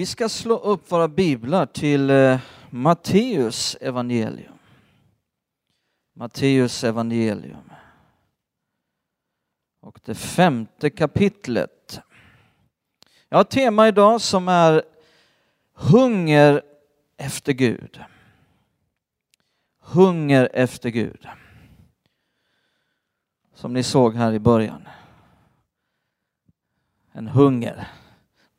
Vi ska slå upp våra biblar till eh, Matteus evangelium. Matteus evangelium. Och det femte kapitlet. Jag har ett tema idag som är hunger efter Gud. Hunger efter Gud. Som ni såg här i början. En hunger.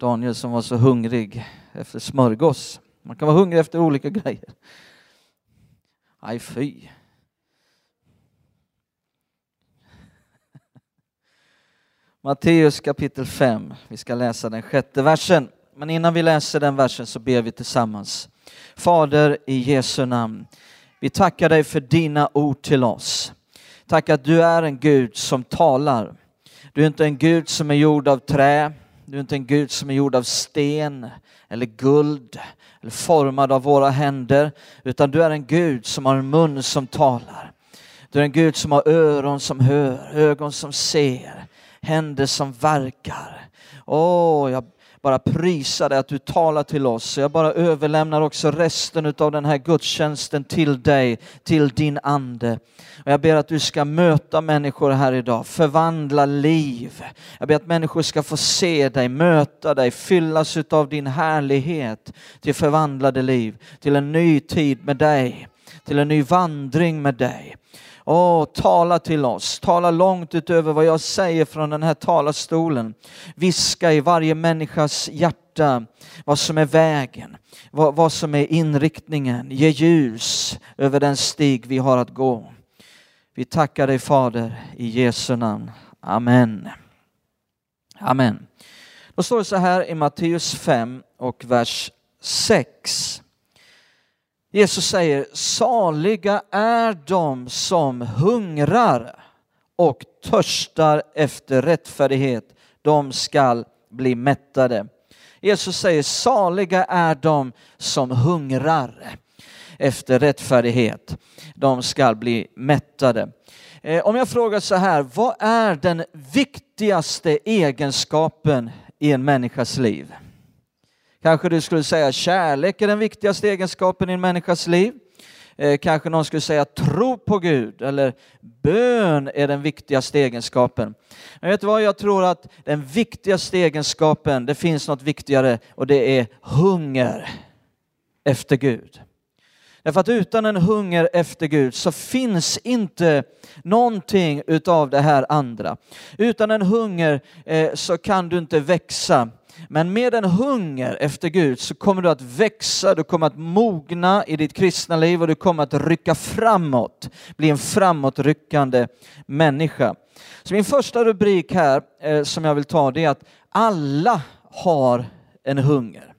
Daniel som var så hungrig efter smörgås. Man kan vara hungrig efter olika grejer. Aj fy. Matteus kapitel 5. Vi ska läsa den sjätte versen. Men innan vi läser den versen så ber vi tillsammans. Fader i Jesu namn. Vi tackar dig för dina ord till oss. Tack att du är en Gud som talar. Du är inte en Gud som är gjord av trä. Du är inte en Gud som är gjord av sten eller guld eller formad av våra händer, utan du är en Gud som har en mun som talar. Du är en Gud som har öron som hör, ögon som ser, händer som verkar. Åh, oh, jag bara prisa dig att du talar till oss. Jag bara överlämnar också resten av den här gudstjänsten till dig, till din ande. Och jag ber att du ska möta människor här idag, förvandla liv. Jag ber att människor ska få se dig, möta dig, fyllas av din härlighet till förvandlade liv, till en ny tid med dig, till en ny vandring med dig. Åh, tala till oss, tala långt utöver vad jag säger från den här talarstolen. Viska i varje människas hjärta vad som är vägen, vad, vad som är inriktningen. Ge ljus över den stig vi har att gå. Vi tackar dig Fader i Jesu namn. Amen. Amen. Då står det så här i Matteus 5 och vers 6. Jesus säger, saliga är de som hungrar och törstar efter rättfärdighet. De skall bli mättade. Jesus säger, saliga är de som hungrar efter rättfärdighet. De skall bli mättade. Eh, om jag frågar så här, vad är den viktigaste egenskapen i en människas liv? Kanske du skulle säga kärlek är den viktigaste egenskapen i en människas liv. Eh, kanske någon skulle säga tro på Gud eller bön är den viktigaste egenskapen. Men vet du vad, jag tror att den viktigaste egenskapen, det finns något viktigare och det är hunger efter Gud. Därför att utan en hunger efter Gud så finns inte någonting utav det här andra. Utan en hunger eh, så kan du inte växa men med en hunger efter Gud så kommer du att växa, du kommer att mogna i ditt kristna liv och du kommer att rycka framåt, bli en framåtryckande människa. Så min första rubrik här eh, som jag vill ta det är att alla har en hunger.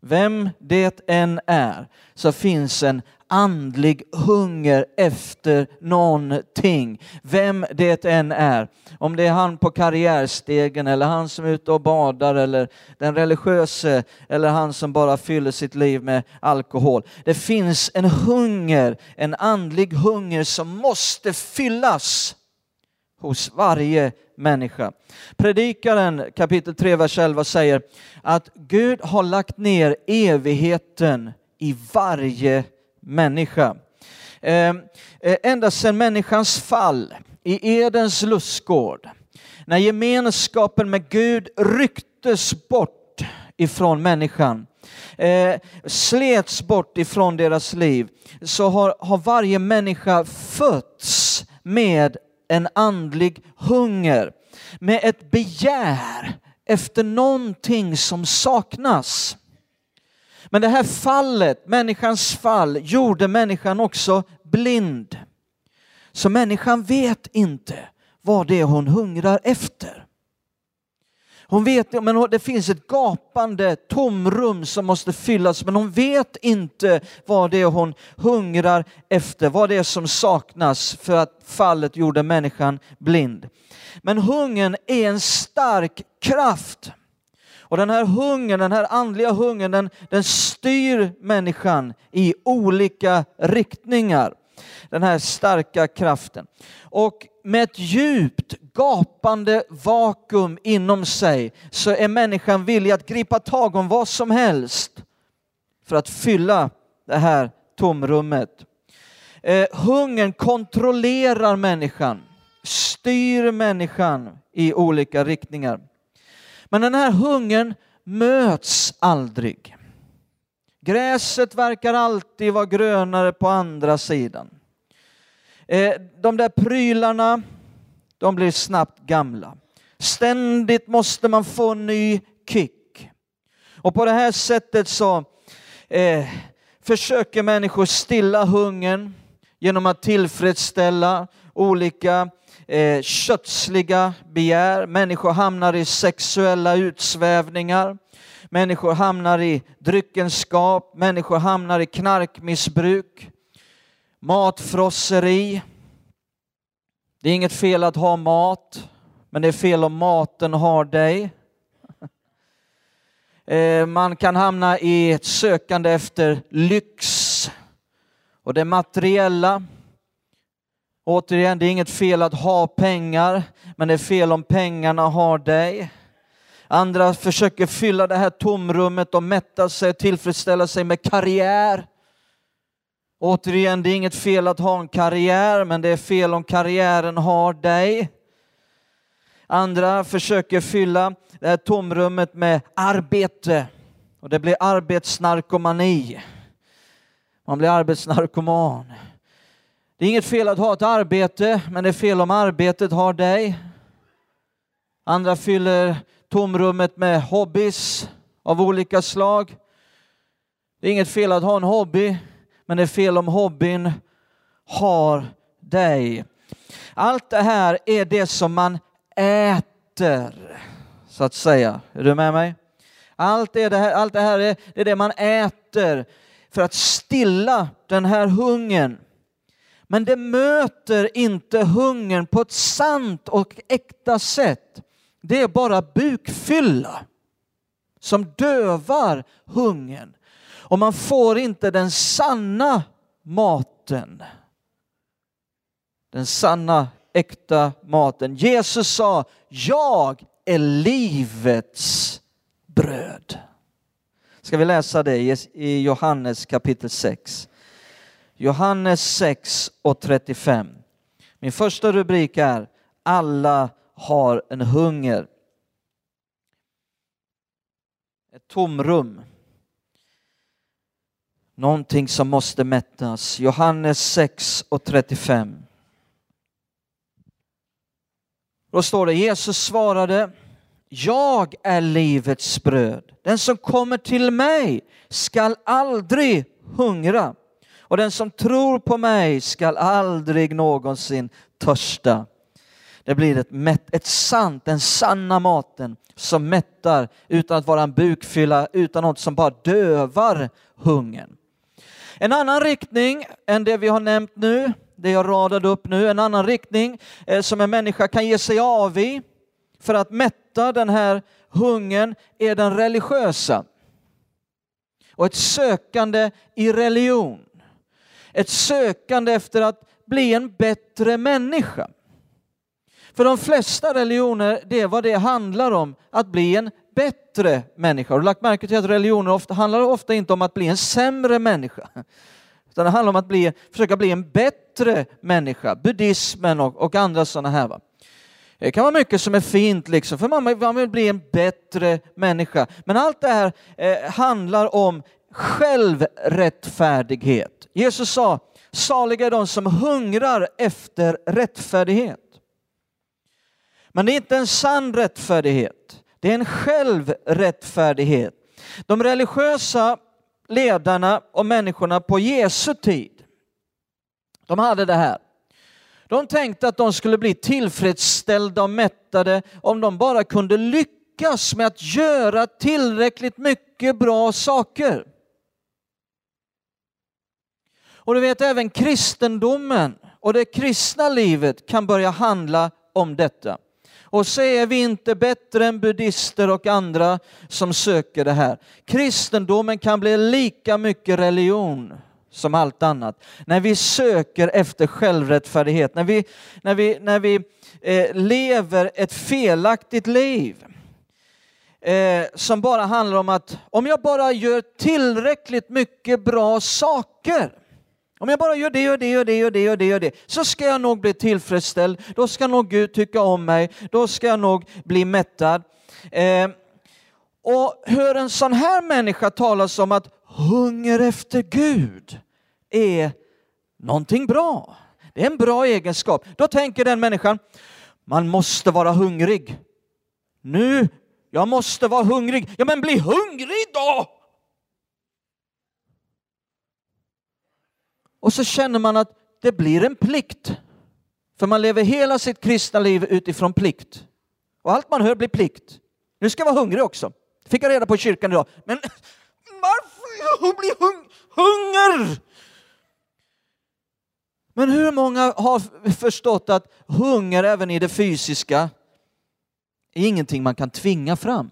Vem det än är så finns en andlig hunger efter någonting. Vem det än är. Om det är han på karriärstegen eller han som är ute och badar eller den religiöse eller han som bara fyller sitt liv med alkohol. Det finns en hunger, en andlig hunger som måste fyllas hos varje människa. Predikaren kapitel 3, vers 11 säger att Gud har lagt ner evigheten i varje människa. Ehm, eh, ända sedan människans fall i Edens lustgård, när gemenskapen med Gud rycktes bort ifrån människan, eh, slets bort ifrån deras liv, så har, har varje människa fötts med en andlig hunger, med ett begär efter någonting som saknas. Men det här fallet, människans fall, gjorde människan också blind. Så människan vet inte vad det är hon hungrar efter. Hon vet, men det finns ett gapande tomrum som måste fyllas, men hon vet inte vad det är hon hungrar efter, vad det är som saknas för att fallet gjorde människan blind. Men hungern är en stark kraft. Och den här hungern, den här andliga hungern, den, den styr människan i olika riktningar. Den här starka kraften. Och med ett djupt gapande vakuum inom sig så är människan villig att gripa tag om vad som helst för att fylla det här tomrummet. Eh, hungern kontrollerar människan, styr människan i olika riktningar. Men den här hungern möts aldrig. Gräset verkar alltid vara grönare på andra sidan. Eh, de där prylarna, de blir snabbt gamla. Ständigt måste man få en ny kick. Och på det här sättet så eh, försöker människor stilla hungern genom att tillfredsställa olika eh, kötsliga begär. Människor hamnar i sexuella utsvävningar. Människor hamnar i dryckenskap, människor hamnar i knarkmissbruk, matfrosseri. Det är inget fel att ha mat, men det är fel om maten har dig. Eh, man kan hamna i ett sökande efter lyx och det materiella. Återigen, det är inget fel att ha pengar, men det är fel om pengarna har dig. Andra försöker fylla det här tomrummet och mätta sig och tillfredsställa sig med karriär. Återigen, det är inget fel att ha en karriär, men det är fel om karriären har dig. Andra försöker fylla det här tomrummet med arbete och det blir arbetsnarkomani. Man blir arbetsnarkoman. Det är inget fel att ha ett arbete, men det är fel om arbetet har dig. Andra fyller tomrummet med hobbys av olika slag. Det är inget fel att ha en hobby, men det är fel om hobbyn har dig. Allt det här är det som man äter, så att säga. Är du med mig? Allt, är det, här, allt det här är, det är det man äter för att stilla den här hungern. Men det möter inte hungern på ett sant och äkta sätt. Det är bara bukfylla som dövar hungern. Och man får inte den sanna maten. Den sanna, äkta maten. Jesus sa, jag är livets bröd. Ska vi läsa det i Johannes kapitel 6. Johannes 6 och 35. Min första rubrik är Alla har en hunger. Ett tomrum. Någonting som måste mättas. Johannes 6 och 35. Då står det Jesus svarade Jag är livets bröd. Den som kommer till mig skall aldrig hungra och den som tror på mig skall aldrig någonsin törsta. Det blir ett, mätt, ett sant, den sanna maten som mättar utan att vara en bukfylla, utan något som bara dövar hungern. En annan riktning än det vi har nämnt nu, det jag radade upp nu, en annan riktning eh, som en människa kan ge sig av i för att mätta den här hungern är den religiösa. Och ett sökande i religion. Ett sökande efter att bli en bättre människa. För de flesta religioner, det är vad det handlar om, att bli en bättre människa. Har du lagt märke till att religioner ofta, handlar ofta inte om att bli en sämre människa? Utan det handlar om att bli, försöka bli en bättre människa. Buddhismen och, och andra sådana här. Va? Det kan vara mycket som är fint, liksom, för man, man vill bli en bättre människa. Men allt det här eh, handlar om självrättfärdighet. Jesus sa, saliga är de som hungrar efter rättfärdighet. Men det är inte en sann rättfärdighet. Det är en självrättfärdighet. De religiösa ledarna och människorna på Jesu tid, de hade det här. De tänkte att de skulle bli tillfredsställda och mättade om de bara kunde lyckas med att göra tillräckligt mycket bra saker. Och du vet, även kristendomen och det kristna livet kan börja handla om detta. Och så är vi inte bättre än buddister och andra som söker det här. Kristendomen kan bli lika mycket religion som allt annat. När vi söker efter självrättfärdighet, när vi, när vi, när vi eh, lever ett felaktigt liv eh, som bara handlar om att om jag bara gör tillräckligt mycket bra saker om jag bara gör det och det och det och det och det och det så ska jag nog bli tillfredsställd. Då ska nog Gud tycka om mig. Då ska jag nog bli mättad. Eh, och hur en sån här människa talas om att hunger efter Gud är någonting bra. Det är en bra egenskap. Då tänker den människan, man måste vara hungrig. Nu, jag måste vara hungrig. Ja men bli hungrig då! Och så känner man att det blir en plikt. För man lever hela sitt kristna liv utifrån plikt. Och allt man hör blir plikt. Nu ska jag vara hungrig också. Det fick jag reda på i kyrkan idag. Men varför blir hung hunger? Men hur många har förstått att hunger även i det fysiska är ingenting man kan tvinga fram?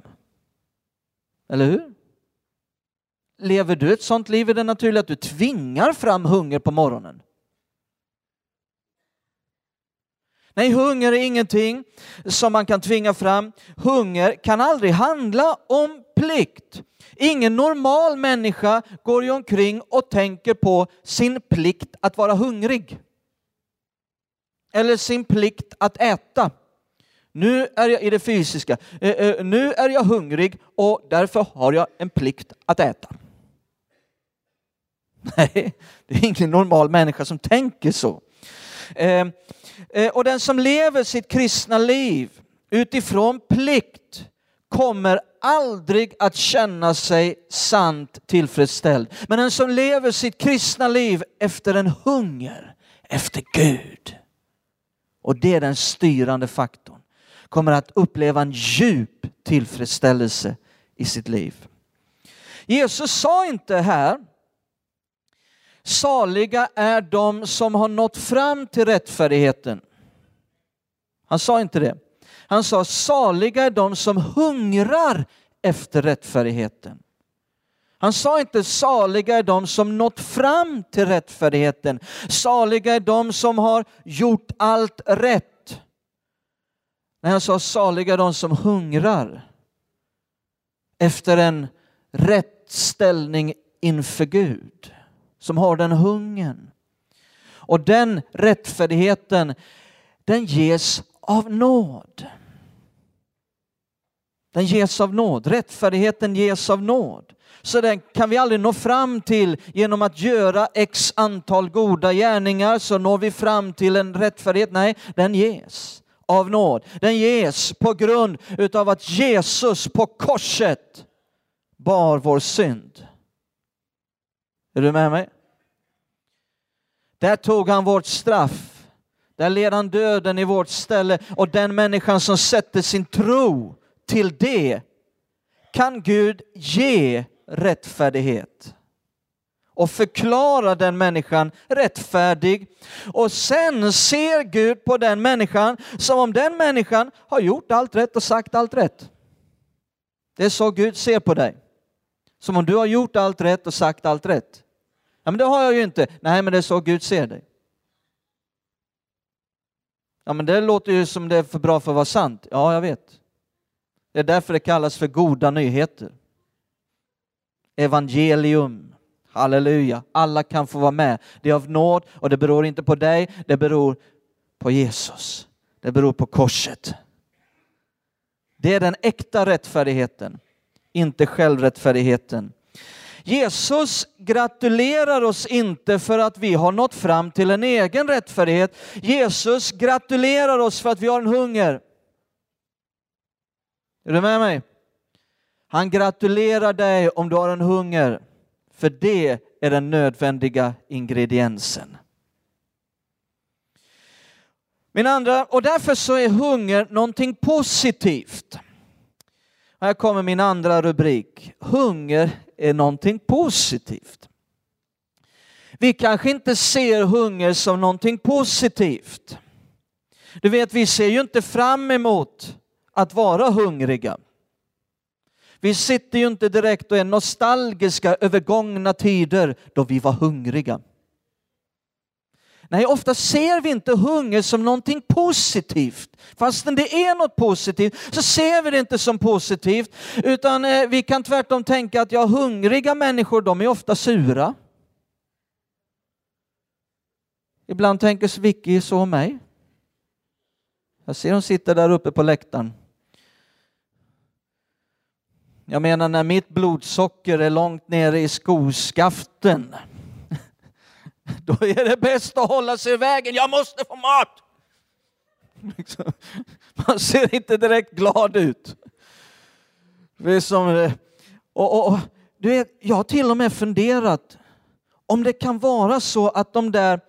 Eller hur? Lever du ett sånt liv är det naturligt att du tvingar fram hunger på morgonen. Nej, hunger är ingenting som man kan tvinga fram. Hunger kan aldrig handla om plikt. Ingen normal människa går ju omkring och tänker på sin plikt att vara hungrig. Eller sin plikt att äta. Nu är jag i det fysiska. Eh, eh, nu är jag hungrig och därför har jag en plikt att äta. Nej, det är ingen normal människa som tänker så. Eh, eh, och den som lever sitt kristna liv utifrån plikt kommer aldrig att känna sig sant tillfredsställd. Men den som lever sitt kristna liv efter en hunger efter Gud, och det är den styrande faktorn, kommer att uppleva en djup tillfredsställelse i sitt liv. Jesus sa inte här Saliga är de som har nått fram till rättfärdigheten. Han sa inte det. Han sa saliga är de som hungrar efter rättfärdigheten. Han sa inte saliga är de som nått fram till rättfärdigheten. Saliga är de som har gjort allt rätt. Nej, han sa saliga är de som hungrar efter en rätt ställning inför Gud som har den hungern. Och den rättfärdigheten, den ges av nåd. Den ges av nåd. Rättfärdigheten ges av nåd. Så den kan vi aldrig nå fram till genom att göra x antal goda gärningar så når vi fram till en rättfärdighet. Nej, den ges av nåd. Den ges på grund utav att Jesus på korset bar vår synd. Är du med mig? Där tog han vårt straff. Där led han döden i vårt ställe och den människan som sätter sin tro till det kan Gud ge rättfärdighet och förklara den människan rättfärdig. Och sen ser Gud på den människan som om den människan har gjort allt rätt och sagt allt rätt. Det är så Gud ser på dig. Som om du har gjort allt rätt och sagt allt rätt. Ja, men det har jag ju inte. Nej, men det är så Gud ser dig. Ja, men det låter ju som det är för bra för att vara sant. Ja, jag vet. Det är därför det kallas för goda nyheter. Evangelium. Halleluja. Alla kan få vara med. Det är av nåd och det beror inte på dig, det beror på Jesus. Det beror på korset. Det är den äkta rättfärdigheten, inte självrättfärdigheten. Jesus gratulerar oss inte för att vi har nått fram till en egen rättfärdighet. Jesus gratulerar oss för att vi har en hunger. Är du med mig? Han gratulerar dig om du har en hunger, för det är den nödvändiga ingrediensen. Min andra, och därför så är hunger någonting positivt. Här kommer min andra rubrik. Hunger är någonting positivt. Vi kanske inte ser hunger som någonting positivt. Du vet, vi ser ju inte fram emot att vara hungriga. Vi sitter ju inte direkt och är nostalgiska över gångna tider då vi var hungriga. Nej, ofta ser vi inte hunger som någonting positivt. Fastän det är något positivt så ser vi det inte som positivt. Utan eh, vi kan tvärtom tänka att ja, hungriga människor de är ofta sura. Ibland tänker Vicky så om mig. Jag ser hon sitter där uppe på läktaren. Jag menar när mitt blodsocker är långt nere i skoskaften då är det bäst att hålla sig i vägen. Jag måste få mat! Liksom. Man ser inte direkt glad ut. Det är som, och, och, du vet, jag har till och med funderat om det kan vara så att de där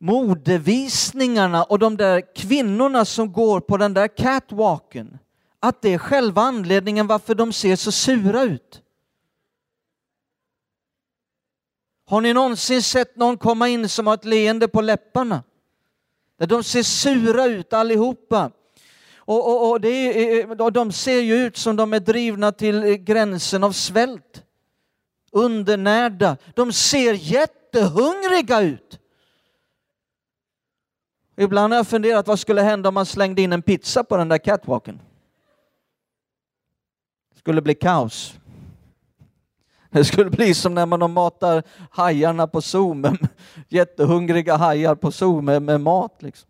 modevisningarna och de där kvinnorna som går på den där catwalken, att det är själva anledningen varför de ser så sura ut. Har ni någonsin sett någon komma in som har ett leende på läpparna? Där de ser sura ut allihopa. Och, och, och, är, och de ser ju ut som de är drivna till eh, gränsen av svält. Undernärda. De ser jättehungriga ut. Ibland har jag funderat vad skulle hända om man slängde in en pizza på den där catwalken? Det skulle bli kaos. Det skulle bli som när man matar hajarna på zoo, med, jättehungriga hajar på zoo med, med mat. Liksom.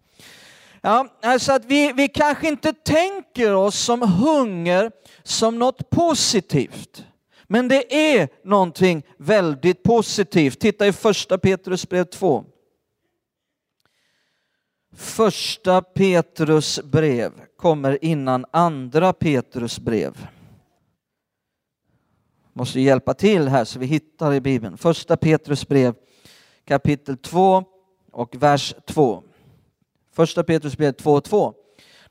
Ja, alltså att vi, vi kanske inte tänker oss som hunger som något positivt. Men det är någonting väldigt positivt. Titta i första Petrus brev 2. Första Petrus brev kommer innan andra Petrus brev måste hjälpa till här så vi hittar i Bibeln. Första Petrus brev kapitel 2 och vers 2. Första Petrus brev 2 och 2.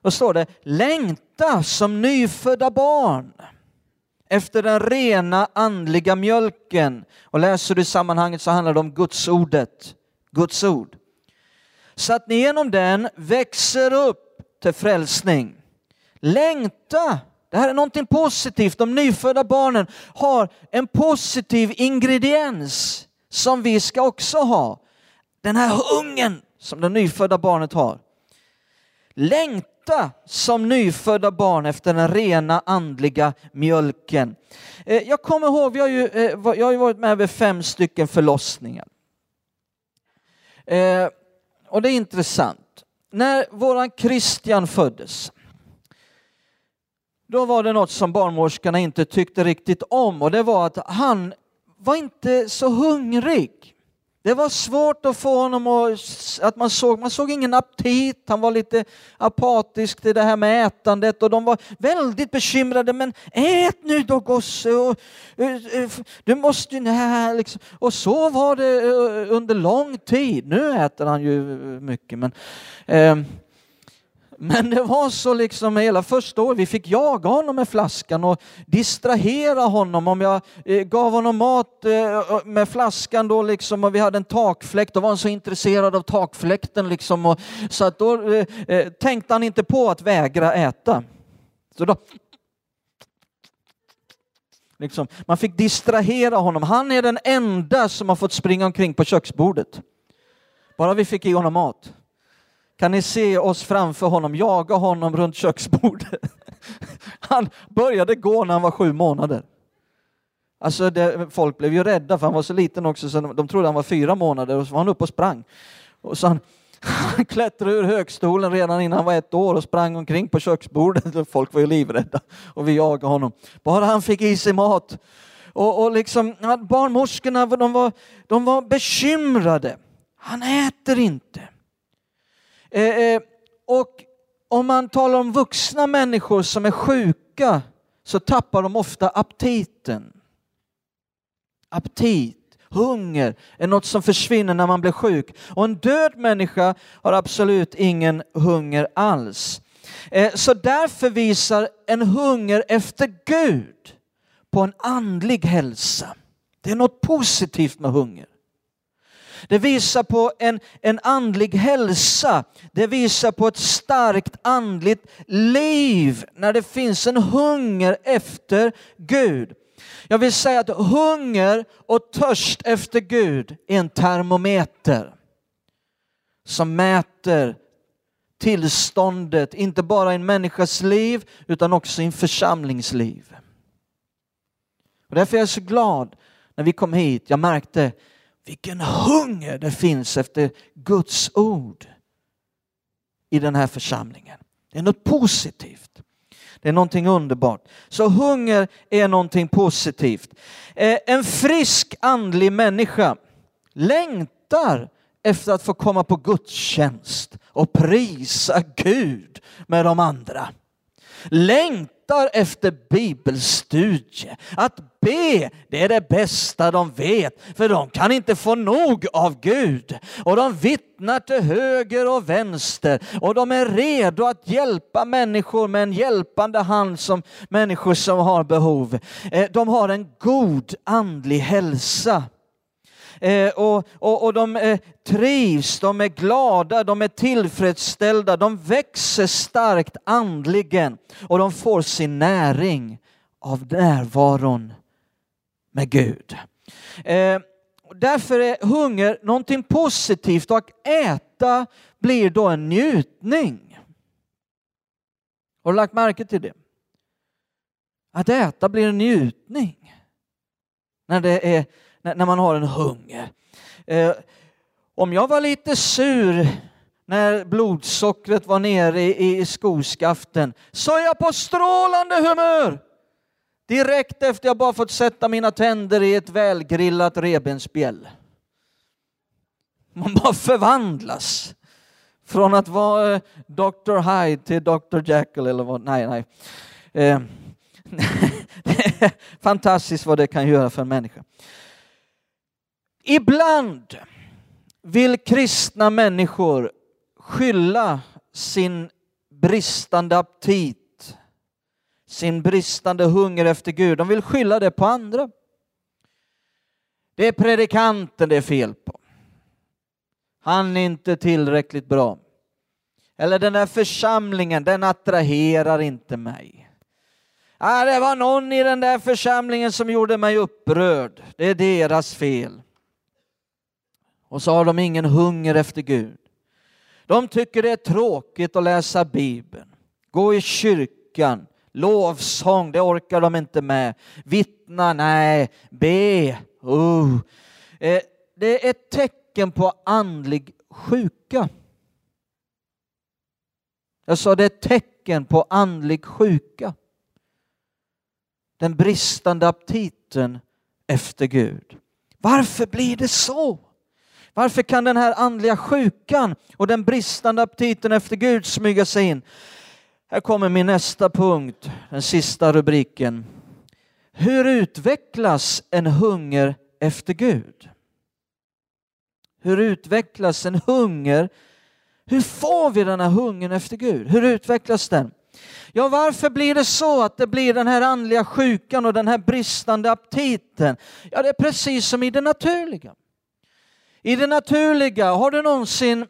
Då står det längta som nyfödda barn efter den rena andliga mjölken. Och läser du sammanhanget så handlar det om Guds ordet, Guds ord. Så att ni genom den växer upp till frälsning. Längta det här är någonting positivt. De nyfödda barnen har en positiv ingrediens som vi ska också ha. Den här hungern som det nyfödda barnet har. Längta som nyfödda barn efter den rena andliga mjölken. Eh, jag kommer ihåg, jag har ju, eh, jag har ju varit med vid fem stycken förlossningar. Eh, och det är intressant. När våran Christian föddes då var det något som barnmorskorna inte tyckte riktigt om och det var att han var inte så hungrig. Det var svårt att få honom att, att man såg, man såg ingen aptit, han var lite apatisk till det här med ätandet och de var väldigt bekymrade. Men ät nu då gosse, och, eh, eh, du måste ju, nej, liksom. Och så var det eh, under lång tid. Nu äter han ju mycket men eh, men det var så liksom hela första året, vi fick jaga honom med flaskan och distrahera honom. Om jag eh, gav honom mat eh, med flaskan då liksom och vi hade en takfläkt, då var han så intresserad av takfläkten liksom. Och, så att då eh, eh tänkte han inte på att vägra äta. Så då Liksom, man fick distrahera honom. Han är den enda som har fått springa omkring på köksbordet. Bara vi fick i honom mat kan ni se oss framför honom, jaga honom runt köksbordet. Han började gå när han var sju månader. Alltså det, folk blev ju rädda för han var så liten också så de trodde han var fyra månader och så var han uppe och sprang. Och så han, han klättrade ur högstolen redan innan han var ett år och sprang omkring på köksbordet. Folk var ju livrädda och vi jagade honom. Bara han fick i sig mat. Och, och liksom, barnmorskorna de var, de var bekymrade. Han äter inte. Eh, eh, och om man talar om vuxna människor som är sjuka så tappar de ofta aptiten. Aptit, hunger är något som försvinner när man blir sjuk. Och en död människa har absolut ingen hunger alls. Eh, så därför visar en hunger efter Gud på en andlig hälsa. Det är något positivt med hunger. Det visar på en, en andlig hälsa. Det visar på ett starkt andligt liv när det finns en hunger efter Gud. Jag vill säga att hunger och törst efter Gud är en termometer som mäter tillståndet, inte bara i en människas liv utan också i en församlingsliv. Och därför är jag så glad när vi kom hit. Jag märkte vilken hunger det finns efter Guds ord i den här församlingen. Det är något positivt. Det är någonting underbart. Så hunger är någonting positivt. Eh, en frisk andlig människa längtar efter att få komma på gudstjänst och prisa Gud med de andra. Längtar efter bibelstudie. Att be, det är det bästa de vet, för de kan inte få nog av Gud. Och de vittnar till höger och vänster och de är redo att hjälpa människor med en hjälpande hand som människor som har behov. Eh, de har en god andlig hälsa. Eh, och, och, och de eh, trivs, de är glada, de är tillfredsställda, de växer starkt andligen och de får sin näring av närvaron med Gud. Eh, därför är hunger någonting positivt och att äta blir då en njutning. Har du lagt märke till det? Att äta blir en njutning. När, det är, när man har en hunger. Eh, om jag var lite sur när blodsockret var nere i skoskaften så är jag på strålande humör. Direkt efter jag bara fått sätta mina tänder i ett välgrillat revbensspjäll. Man bara förvandlas. Från att vara eh, Dr. Hyde till Dr. Jekyll eller vad, nej, nej. Eh, fantastiskt vad det kan göra för en människa. Ibland vill kristna människor skylla sin bristande aptit sin bristande hunger efter Gud. De vill skylla det på andra. Det är predikanten det är fel på. Han är inte tillräckligt bra. Eller den där församlingen, den attraherar inte mig. Äh, det var någon i den där församlingen som gjorde mig upprörd. Det är deras fel. Och så har de ingen hunger efter Gud. De tycker det är tråkigt att läsa Bibeln, gå i kyrkan, Lovsång, det orkar de inte med. Vittna, nej. Be, uh. Eh, det är ett tecken på andlig sjuka. Jag sa det är ett tecken på andlig sjuka. Den bristande aptiten efter Gud. Varför blir det så? Varför kan den här andliga sjukan och den bristande aptiten efter Gud smyga sig in? Här kommer min nästa punkt, den sista rubriken. Hur utvecklas en hunger efter Gud? Hur utvecklas en hunger? Hur får vi den här hungern efter Gud? Hur utvecklas den? Ja, varför blir det så att det blir den här andliga sjukan och den här bristande aptiten? Ja, det är precis som i det naturliga. I det naturliga, har du någonsin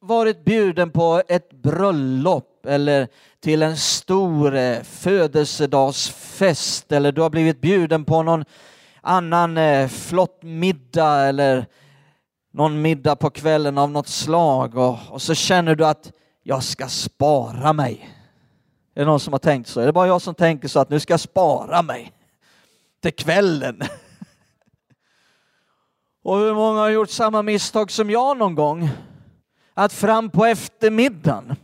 varit bjuden på ett bröllop eller till en stor eh, födelsedagsfest eller du har blivit bjuden på någon annan eh, flott middag eller någon middag på kvällen av något slag och, och så känner du att jag ska spara mig. Är det någon som har tänkt så? Är det bara jag som tänker så att nu ska jag spara mig till kvällen? Och hur många har gjort samma misstag som jag någon gång? Att fram på eftermiddagen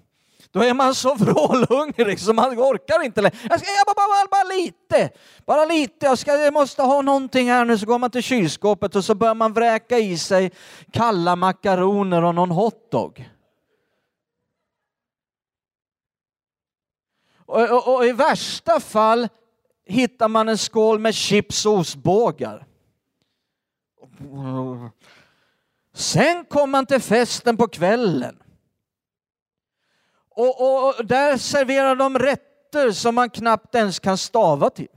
då är man så vrålhungrig så man orkar inte längre. Jag ska bara, bara, bara lite, bara lite. Jag, ska, jag måste ha någonting här nu. Så går man till kylskåpet och så börjar man vräka i sig kalla makaroner och någon hotdog. Och, och, och, i värsta fall hittar man en skål med chips och ostbågar. Sen kommer man till festen på kvällen. Och, och, där serverar de rätter som man knappt ens kan stava till.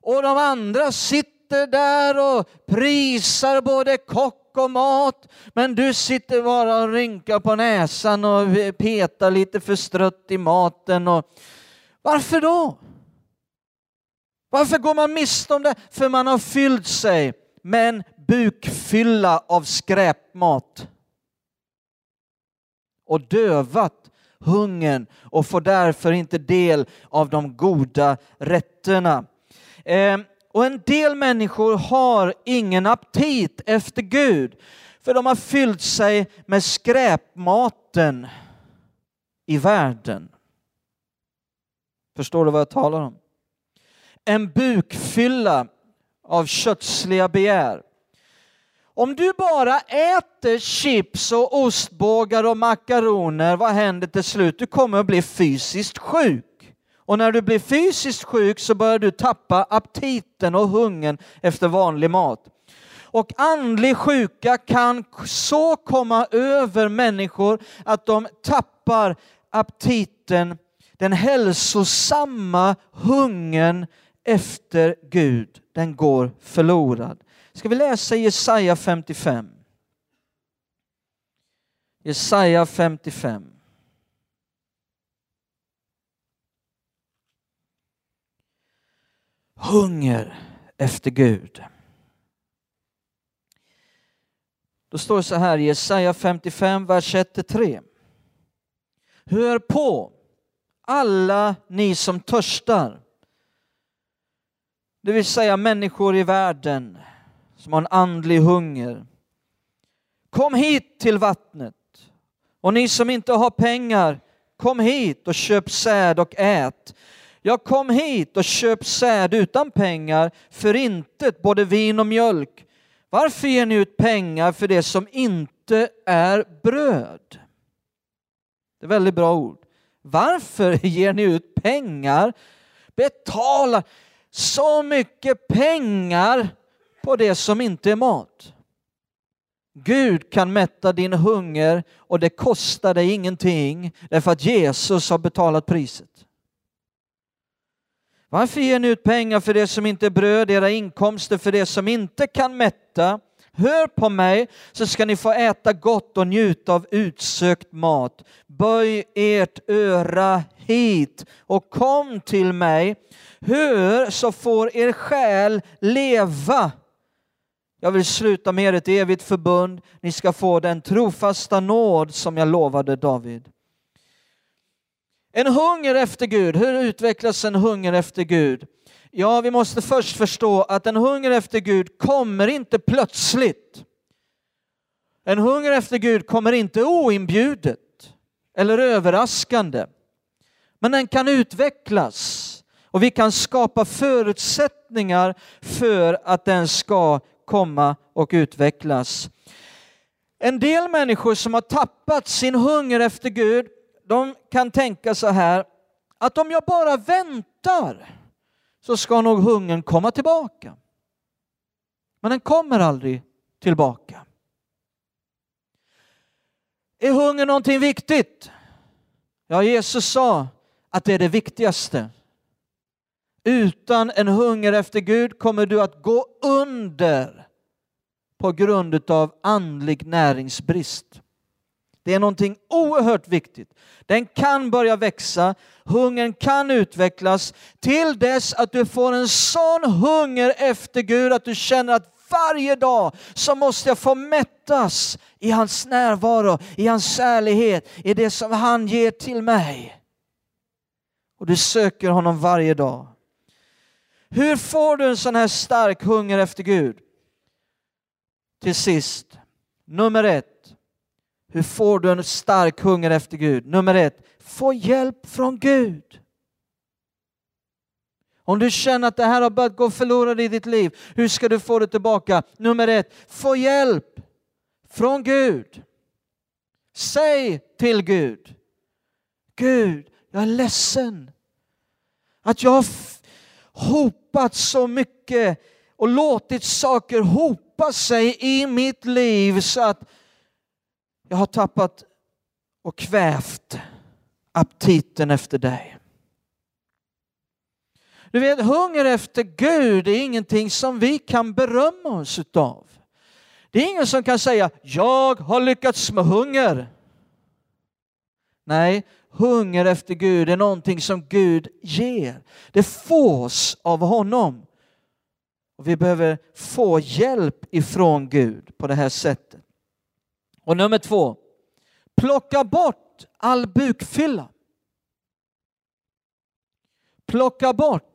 Och de andra sitter sitter där och prisar både kock och mat, men du sitter bara och rynkar på näsan och petar lite förstrött i maten. Och... Varför då? Varför går man miste om det? För man har fyllt sig med en bukfylla av skräpmat och dövat hungern och får därför inte del av de goda rätterna. Eh, och en del människor har ingen aptit efter Gud för de har fyllt sig med skräpmaten i världen. Förstår du vad jag talar om? En bukfylla av kötsliga begär. Om du bara äter chips och ostbågar och makaroner, vad händer till slut? Du kommer att bli fysiskt sjuk. Och när du blir fysiskt sjuk så börjar du tappa aptiten och hungern efter vanlig mat. Och andlig sjuka kan så komma över människor att de tappar aptiten, den hälsosamma hungern efter Gud. Den går förlorad. Ska vi läsa Jesaja 55? Jesaja 55. Hunger efter Gud. Då står det så här i Jesaja 55, vers 1-3. Hör på, alla ni som törstar, det vill säga människor i världen som har en andlig hunger. Kom hit till vattnet. Och ni som inte har pengar, kom hit och köp säd och ät. Jag kom hit och köp säd utan pengar, för intet både vin och mjölk. Varför ger ni ut pengar för det som inte är bröd? Det är väldigt bra ord. Varför ger ni ut pengar? Betala så mycket pengar på det som inte är mat. Gud kan mätta din hunger och det kostar dig ingenting därför att Jesus har betalat priset. Varför ger ni ut pengar för det som inte är bröd, era inkomster för det som inte kan mätta? Hör på mig så ska ni få äta gott och njuta av utsökt mat. Böj ert öra hit och kom till mig. Hör så får er själ leva. Jag vill sluta med ett evigt förbund. Ni ska få den trofasta nåd som jag lovade David. En hunger efter Gud. Hur utvecklas en hunger efter Gud? Ja, vi måste först förstå att en hunger efter Gud kommer inte plötsligt. En hunger efter Gud kommer inte oinbjudet eller överraskande. Men den kan utvecklas och vi kan skapa förutsättningar för att den ska komma och utvecklas. En del människor som har tappat sin hunger efter Gud, de kan tänka så här att om jag bara väntar så ska nog hungern komma tillbaka. Men den kommer aldrig tillbaka. Är hunger någonting viktigt? Ja, Jesus sa att det är det viktigaste. Utan en hunger efter Gud kommer du att gå under på grund av andlig näringsbrist. Det är någonting oerhört viktigt. Den kan börja växa, hungern kan utvecklas till dess att du får en sån hunger efter Gud att du känner att varje dag så måste jag få mättas i hans närvaro, i hans kärlighet, i det som han ger till mig. Och du söker honom varje dag. Hur får du en sån här stark hunger efter Gud? Till sist, nummer ett. Hur får du en stark hunger efter Gud? Nummer ett, få hjälp från Gud. Om du känner att det här har börjat gå förlorat i ditt liv, hur ska du få det tillbaka? Nummer ett, få hjälp från Gud. Säg till Gud, Gud, jag är ledsen att jag har hopat så mycket och låtit saker hopa sig i mitt liv så att jag har tappat och kvävt aptiten efter dig. Du vet, hunger efter Gud är ingenting som vi kan berömma oss utav. Det är ingen som kan säga, jag har lyckats med hunger. Nej, hunger efter Gud är någonting som Gud ger. Det fås av honom. Och vi behöver få hjälp ifrån Gud på det här sättet. Och nummer två, plocka bort all bukfylla. Plocka bort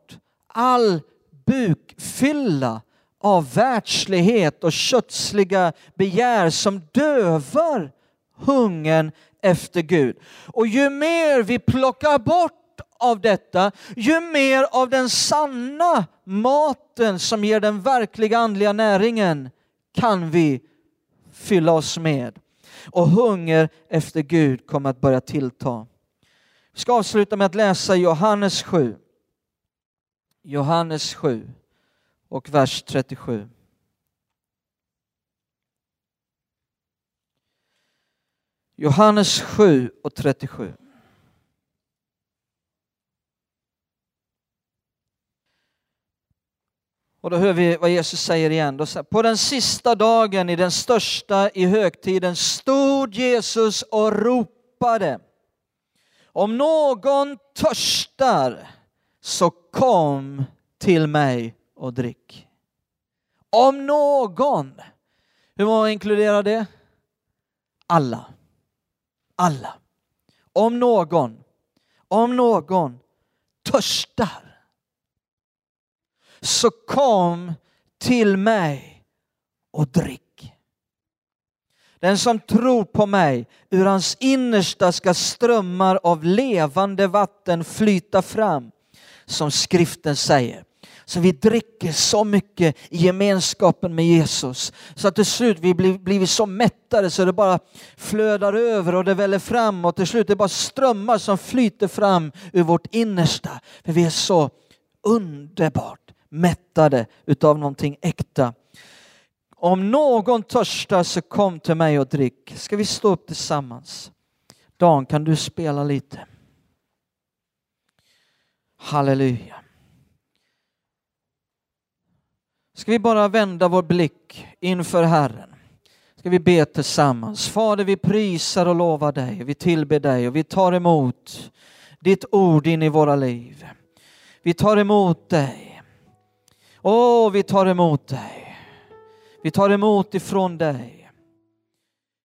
all bukfylla av världslighet och kötsliga begär som dövar hungern efter Gud. Och ju mer vi plockar bort av detta, ju mer av den sanna maten som ger den verkliga andliga näringen kan vi fylla oss med. Och hunger efter Gud kommer att börja tillta. Vi ska avsluta med att läsa Johannes 7. Johannes 7 och vers 37. Johannes 7 och 37. Och då hör vi vad Jesus säger igen. Då, på den sista dagen i den största i högtiden stod Jesus och ropade. Om någon törstar så kom till mig och drick. Om någon. Hur många inkluderar det? Alla. Alla. Om någon, om någon törstar så kom till mig och drick. Den som tror på mig, ur hans innersta ska strömmar av levande vatten flyta fram, som skriften säger. Så vi dricker så mycket i gemenskapen med Jesus så att till slut vi blir, blivit så mättade så det bara flödar över och det väller fram och till slut det bara strömmar som flyter fram ur vårt innersta. För vi är så underbart mättade utav någonting äkta. Om någon törstar så kom till mig och drick. Ska vi stå upp tillsammans? Dan, kan du spela lite? Halleluja. Ska vi bara vända vår blick inför Herren. Ska vi be tillsammans. Fader, vi prisar och lovar dig. Vi tillber dig och vi tar emot ditt ord in i våra liv. Vi tar emot dig. Åh, vi tar emot dig. Vi tar emot ifrån dig.